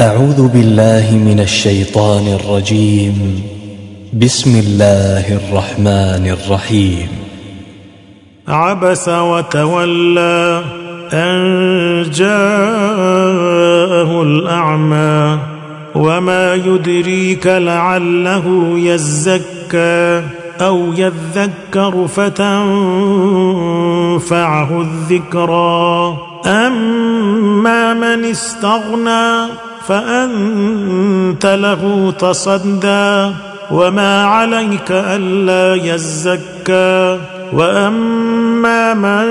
أعوذ بالله من الشيطان الرجيم. بسم الله الرحمن الرحيم. عبس وتولى أن جاءه الأعمى وما يدريك لعله يزكى أو يذكر فتنفعه الذكرى. أما من استغنى فأنت له تصدى وما عليك ألا يزكى وأما من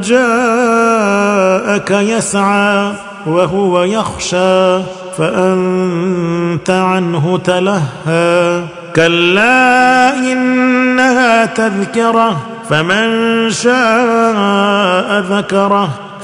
جاءك يسعى وهو يخشى فأنت عنه تلهى كلا إنها تذكرة فمن شاء ذكره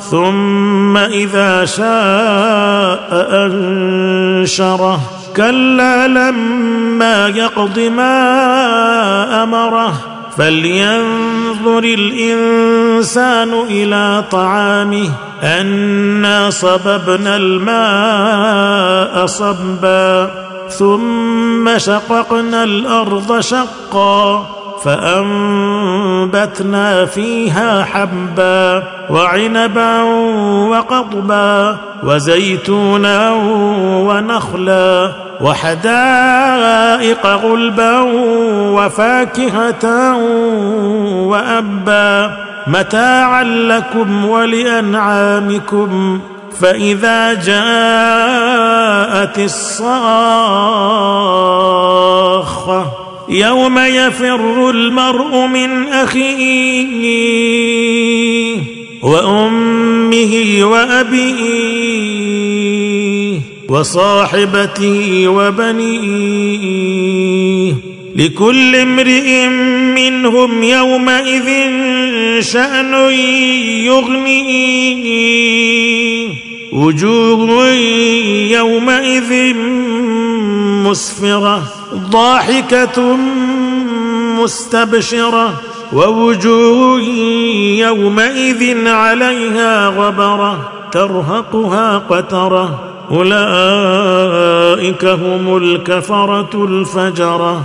ثم إذا شاء أنشره. كلا لما يقض ما أمره. فلينظر الإنسان إلى طعامه. أنا صببنا الماء صبا. ثم شققنا الأرض شقا. فأنبتنا فيها حبا وعنبا وقضبا وزيتونا ونخلا وحدائق غلبا وفاكهة وأبا متاعا لكم ولأنعامكم فإذا جاءت الصاخة يوم يفر المرء من أخيه وأمه وأبيه وصاحبته وبنيه لكل امرئ منهم يومئذ شأن يغنيه وجوه يومئذ مسفرة ضاحكة مستبشرة ووجوه يومئذ عليها غبرة ترهقها قترة. أولئك هم الكفرة الفجرة.